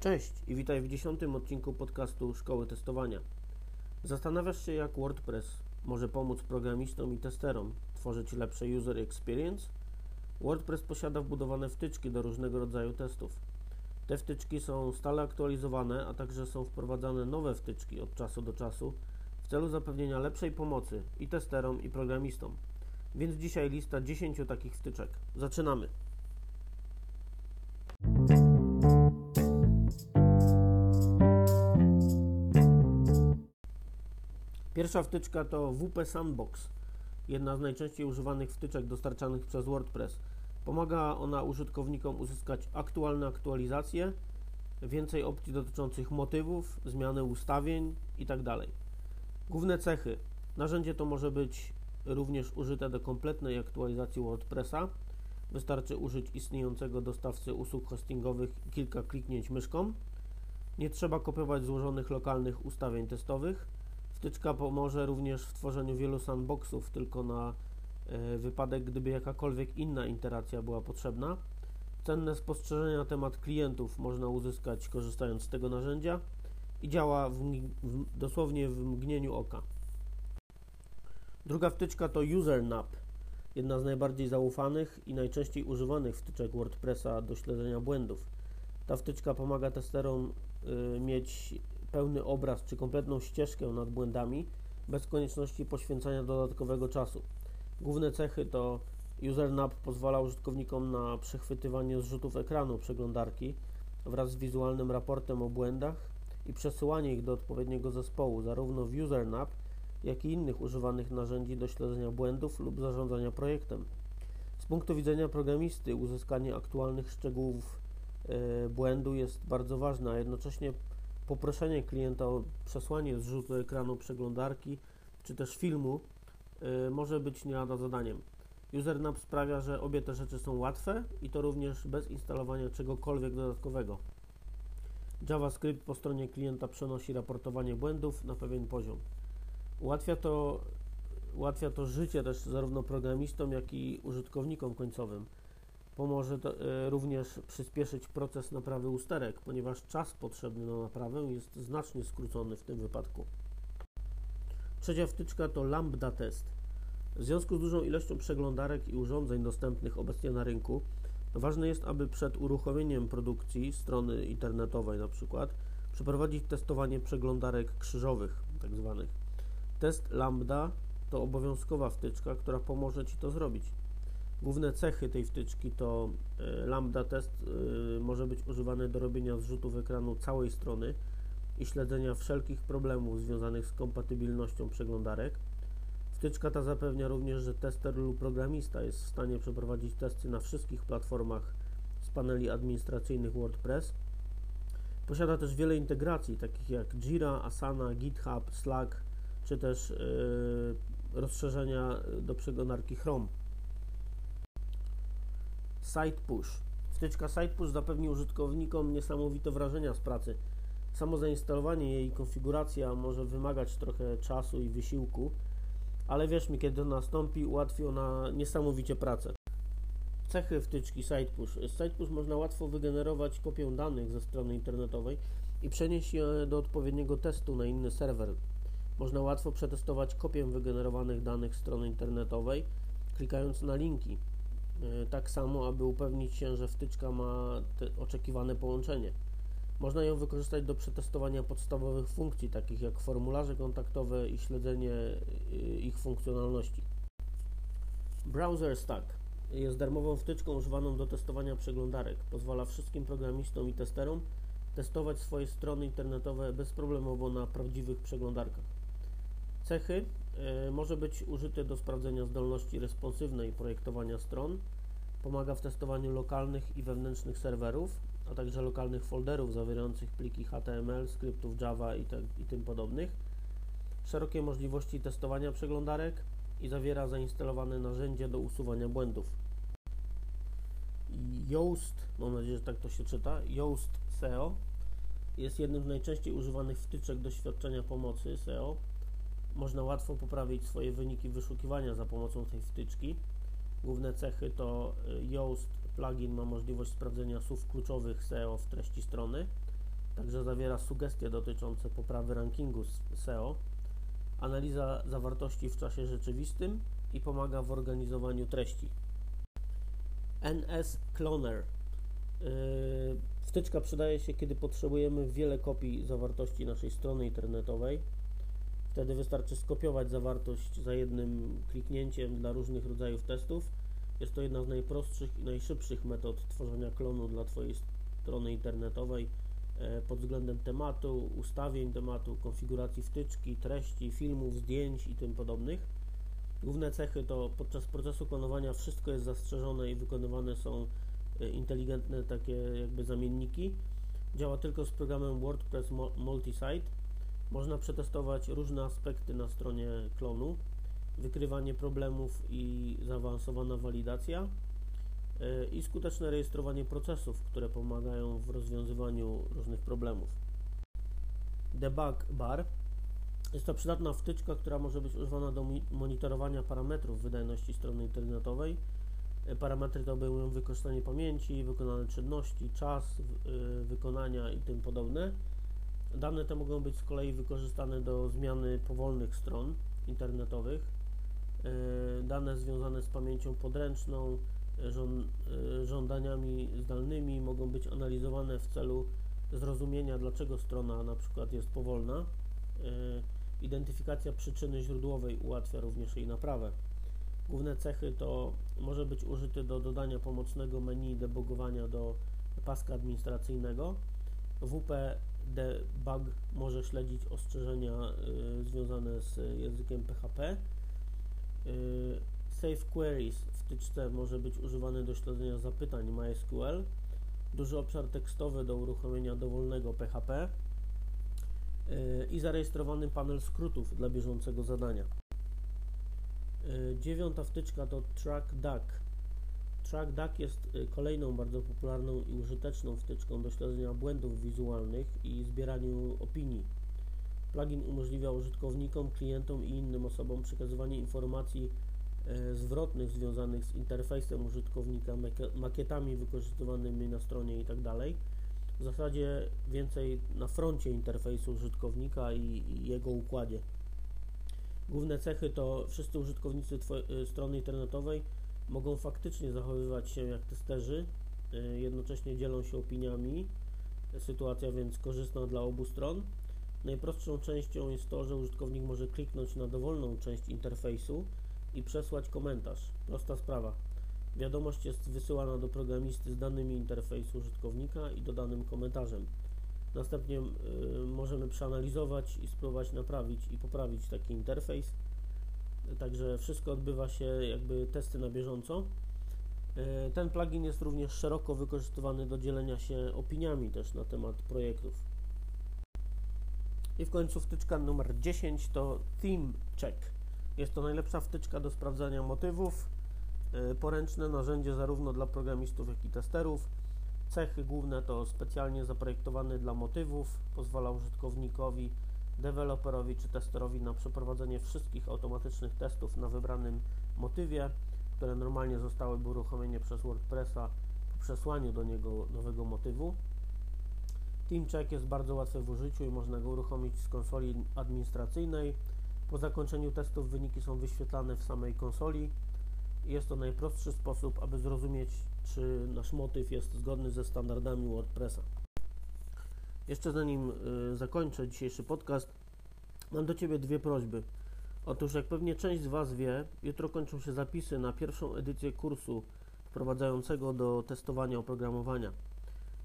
Cześć i witaj w dziesiątym odcinku podcastu Szkoły Testowania. Zastanawiasz się, jak WordPress może pomóc programistom i testerom tworzyć lepsze user experience? WordPress posiada wbudowane wtyczki do różnego rodzaju testów. Te wtyczki są stale aktualizowane, a także są wprowadzane nowe wtyczki od czasu do czasu w celu zapewnienia lepszej pomocy i testerom, i programistom. Więc dzisiaj lista 10 takich wtyczek. Zaczynamy! Pierwsza wtyczka to WP Sandbox, jedna z najczęściej używanych wtyczek dostarczanych przez WordPress. Pomaga ona użytkownikom uzyskać aktualne aktualizacje, więcej opcji dotyczących motywów, zmiany ustawień itd. Główne cechy. Narzędzie to może być również użyte do kompletnej aktualizacji WordPressa. Wystarczy użyć istniejącego dostawcy usług hostingowych kilka kliknięć myszką. Nie trzeba kopiować złożonych lokalnych ustawień testowych Wtyczka pomoże również w tworzeniu wielu sandboxów, tylko na e, wypadek, gdyby jakakolwiek inna iteracja była potrzebna. Cenne spostrzeżenia na temat klientów można uzyskać korzystając z tego narzędzia i działa w, w, dosłownie w mgnieniu oka. Druga wtyczka to UserNap, jedna z najbardziej zaufanych i najczęściej używanych wtyczek WordPressa do śledzenia błędów. Ta wtyczka pomaga testerom y, mieć pełny obraz czy kompletną ścieżkę nad błędami bez konieczności poświęcania dodatkowego czasu. Główne cechy to UserNap pozwala użytkownikom na przechwytywanie zrzutów ekranu przeglądarki wraz z wizualnym raportem o błędach i przesyłanie ich do odpowiedniego zespołu zarówno w UserNap, jak i innych używanych narzędzi do śledzenia błędów lub zarządzania projektem. Z punktu widzenia programisty uzyskanie aktualnych szczegółów e, błędu jest bardzo ważne, a jednocześnie poproszenie klienta o przesłanie zrzutu ekranu przeglądarki czy też filmu y, może być nie lada zadaniem. UserNap sprawia, że obie te rzeczy są łatwe i to również bez instalowania czegokolwiek dodatkowego. JavaScript po stronie klienta przenosi raportowanie błędów na pewien poziom. Ułatwia to, ułatwia to życie też zarówno programistom, jak i użytkownikom końcowym. Pomoże to, e, również przyspieszyć proces naprawy usterek, ponieważ czas potrzebny na naprawę jest znacznie skrócony w tym wypadku. Trzecia wtyczka to Lambda Test. W związku z dużą ilością przeglądarek i urządzeń dostępnych obecnie na rynku, ważne jest, aby przed uruchomieniem produkcji strony internetowej na przykład przeprowadzić testowanie przeglądarek krzyżowych, tak zwanych. Test Lambda to obowiązkowa wtyczka, która pomoże Ci to zrobić. Główne cechy tej wtyczki to e, lambda test e, może być używany do robienia zrzutów ekranu całej strony i śledzenia wszelkich problemów związanych z kompatybilnością przeglądarek. Wtyczka ta zapewnia również, że tester lub programista jest w stanie przeprowadzić testy na wszystkich platformach z paneli administracyjnych WordPress. Posiada też wiele integracji, takich jak Jira, Asana, GitHub, Slack, czy też yy, rozszerzenia do przeglądarki Chrome. Site Push. Wtyczka Site Push zapewni użytkownikom niesamowite wrażenia z pracy. Samo zainstalowanie jej konfiguracja może wymagać trochę czasu i wysiłku, ale wierz mi, kiedy nastąpi, ułatwi ona niesamowicie pracę. Cechy wtyczki SitePush. Z SitePush można łatwo wygenerować kopię danych ze strony internetowej i przenieść je do odpowiedniego testu na inny serwer. Można łatwo przetestować kopię wygenerowanych danych strony internetowej, klikając na linki. E, tak samo, aby upewnić się, że wtyczka ma oczekiwane połączenie. Można ją wykorzystać do przetestowania podstawowych funkcji, takich jak formularze kontaktowe i śledzenie e, ich funkcjonalności. Browser Stack jest darmową wtyczką używaną do testowania przeglądarek. Pozwala wszystkim programistom i testerom testować swoje strony internetowe bezproblemowo na prawdziwych przeglądarkach. Cechy e, może być użyty do sprawdzenia zdolności responsywnej projektowania stron, pomaga w testowaniu lokalnych i wewnętrznych serwerów, a także lokalnych folderów zawierających pliki HTML, skryptów Java i, te, i tym podobnych, szerokie możliwości testowania przeglądarek i zawiera zainstalowane narzędzie do usuwania błędów. Yoast, mam nadzieję, że tak to się czyta, Yoast SEO jest jednym z najczęściej używanych wtyczek doświadczenia pomocy SEO można łatwo poprawić swoje wyniki wyszukiwania za pomocą tej wtyczki. Główne cechy to y, Yoast plugin ma możliwość sprawdzenia słów kluczowych SEO w treści strony, także zawiera sugestie dotyczące poprawy rankingu SEO, analiza zawartości w czasie rzeczywistym i pomaga w organizowaniu treści. NS Cloner. Yy, wtyczka przydaje się, kiedy potrzebujemy wiele kopii zawartości naszej strony internetowej. Wtedy wystarczy skopiować zawartość za jednym kliknięciem dla różnych rodzajów testów. Jest to jedna z najprostszych i najszybszych metod tworzenia klonu dla Twojej strony internetowej e, pod względem tematu, ustawień tematu, konfiguracji wtyczki, treści, filmów, zdjęć i tym podobnych. Główne cechy to podczas procesu klonowania wszystko jest zastrzeżone i wykonywane są e, inteligentne takie jakby zamienniki. Działa tylko z programem WordPress Multisite. Można przetestować różne aspekty na stronie klonu, wykrywanie problemów i zaawansowana walidacja e, i skuteczne rejestrowanie procesów, które pomagają w rozwiązywaniu różnych problemów. Debug Bar jest to przydatna wtyczka, która może być używana do monitorowania parametrów wydajności strony internetowej. E, parametry te obejmują wykorzystanie pamięci, wykonane czynności, czas e, wykonania i tym podobne. Dane te mogą być z kolei wykorzystane do zmiany powolnych stron internetowych. E, dane związane z pamięcią podręczną, żądaniami zdalnymi mogą być analizowane w celu zrozumienia, dlaczego strona na przykład jest powolna. Identyfikacja przyczyny źródłowej ułatwia również jej naprawę. Główne cechy to może być użyty do dodania pomocnego menu debugowania do paska administracyjnego. WP Debug może śledzić ostrzeżenia y, związane z językiem PHP. Y, Save Queries wtyczce może być używany do śledzenia zapytań MySQL. Duży obszar tekstowy do uruchomienia dowolnego PHP i zarejestrowany panel skrótów dla bieżącego zadania. E, dziewiąta wtyczka to TrackDuck. TrackDuck jest e, kolejną bardzo popularną i użyteczną wtyczką do śledzenia błędów wizualnych i zbieraniu opinii. Plugin umożliwia użytkownikom, klientom i innym osobom przekazywanie informacji e, zwrotnych związanych z interfejsem użytkownika, makietami wykorzystywanymi na stronie itd. Tak w zasadzie więcej na froncie interfejsu użytkownika i, i jego układzie. Główne cechy to wszyscy użytkownicy y, strony internetowej mogą faktycznie zachowywać się jak testerzy, y, jednocześnie dzielą się opiniami, sytuacja więc korzystna dla obu stron. Najprostszą częścią jest to, że użytkownik może kliknąć na dowolną część interfejsu i przesłać komentarz. Prosta sprawa. Wiadomość jest wysyłana do programisty z danymi interfejsu użytkownika i dodanym komentarzem. Następnie y, możemy przeanalizować i spróbować naprawić i poprawić taki interfejs. Także wszystko odbywa się jakby testy na bieżąco. Y, ten plugin jest również szeroko wykorzystywany do dzielenia się opiniami też na temat projektów. I w końcu wtyczka numer 10 to Theme Check. Jest to najlepsza wtyczka do sprawdzania motywów, Y, poręczne narzędzie zarówno dla programistów, jak i testerów. Cechy główne to specjalnie zaprojektowany dla motywów, pozwala użytkownikowi, deweloperowi czy testerowi na przeprowadzenie wszystkich automatycznych testów na wybranym motywie, które normalnie zostałyby uruchomione przez WordPressa po przesłaniu do niego nowego motywu. TeamCheck jest bardzo łatwy w użyciu i można go uruchomić z konsoli administracyjnej. Po zakończeniu testów wyniki są wyświetlane w samej konsoli jest to najprostszy sposób, aby zrozumieć, czy nasz motyw jest zgodny ze standardami WordPressa. Jeszcze zanim y, zakończę dzisiejszy podcast, mam do Ciebie dwie prośby. Otóż, jak pewnie część z Was wie, jutro kończą się zapisy na pierwszą edycję kursu wprowadzającego do testowania oprogramowania.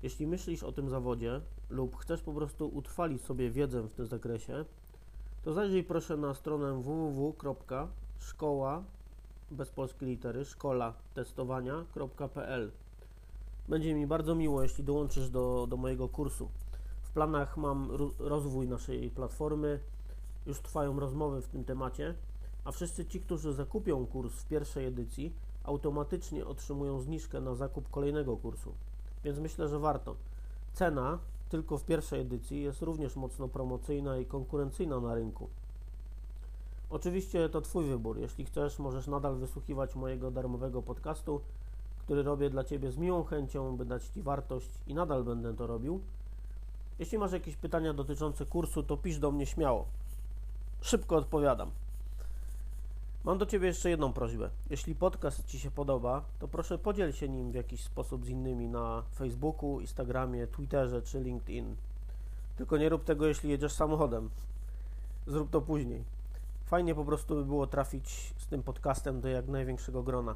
Jeśli myślisz o tym zawodzie lub chcesz po prostu utrwalić sobie wiedzę w tym zakresie, to zajrzyj proszę na stronę www.szkoła bez polskiej litery, szkola testowania.pl. Będzie mi bardzo miło, jeśli dołączysz do, do mojego kursu. Planach mam rozwój naszej platformy, już trwają rozmowy w tym temacie, a wszyscy ci, którzy zakupią kurs w pierwszej edycji, automatycznie otrzymują zniżkę na zakup kolejnego kursu. Więc myślę, że warto. Cena tylko w pierwszej edycji jest również mocno promocyjna i konkurencyjna na rynku. Oczywiście to Twój wybór. Jeśli chcesz, możesz nadal wysłuchiwać mojego darmowego podcastu, który robię dla Ciebie z miłą chęcią, by dać Ci wartość i nadal będę to robił. Jeśli masz jakieś pytania dotyczące kursu, to pisz do mnie śmiało. Szybko odpowiadam. Mam do Ciebie jeszcze jedną prośbę. Jeśli podcast Ci się podoba, to proszę podziel się nim w jakiś sposób z innymi na Facebooku, Instagramie, Twitterze czy LinkedIn. Tylko nie rób tego, jeśli jedziesz samochodem. Zrób to później. Fajnie po prostu by było trafić z tym podcastem do jak największego grona.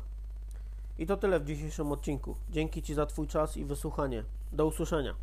I to tyle w dzisiejszym odcinku. Dzięki Ci za Twój czas i wysłuchanie. Do usłyszenia.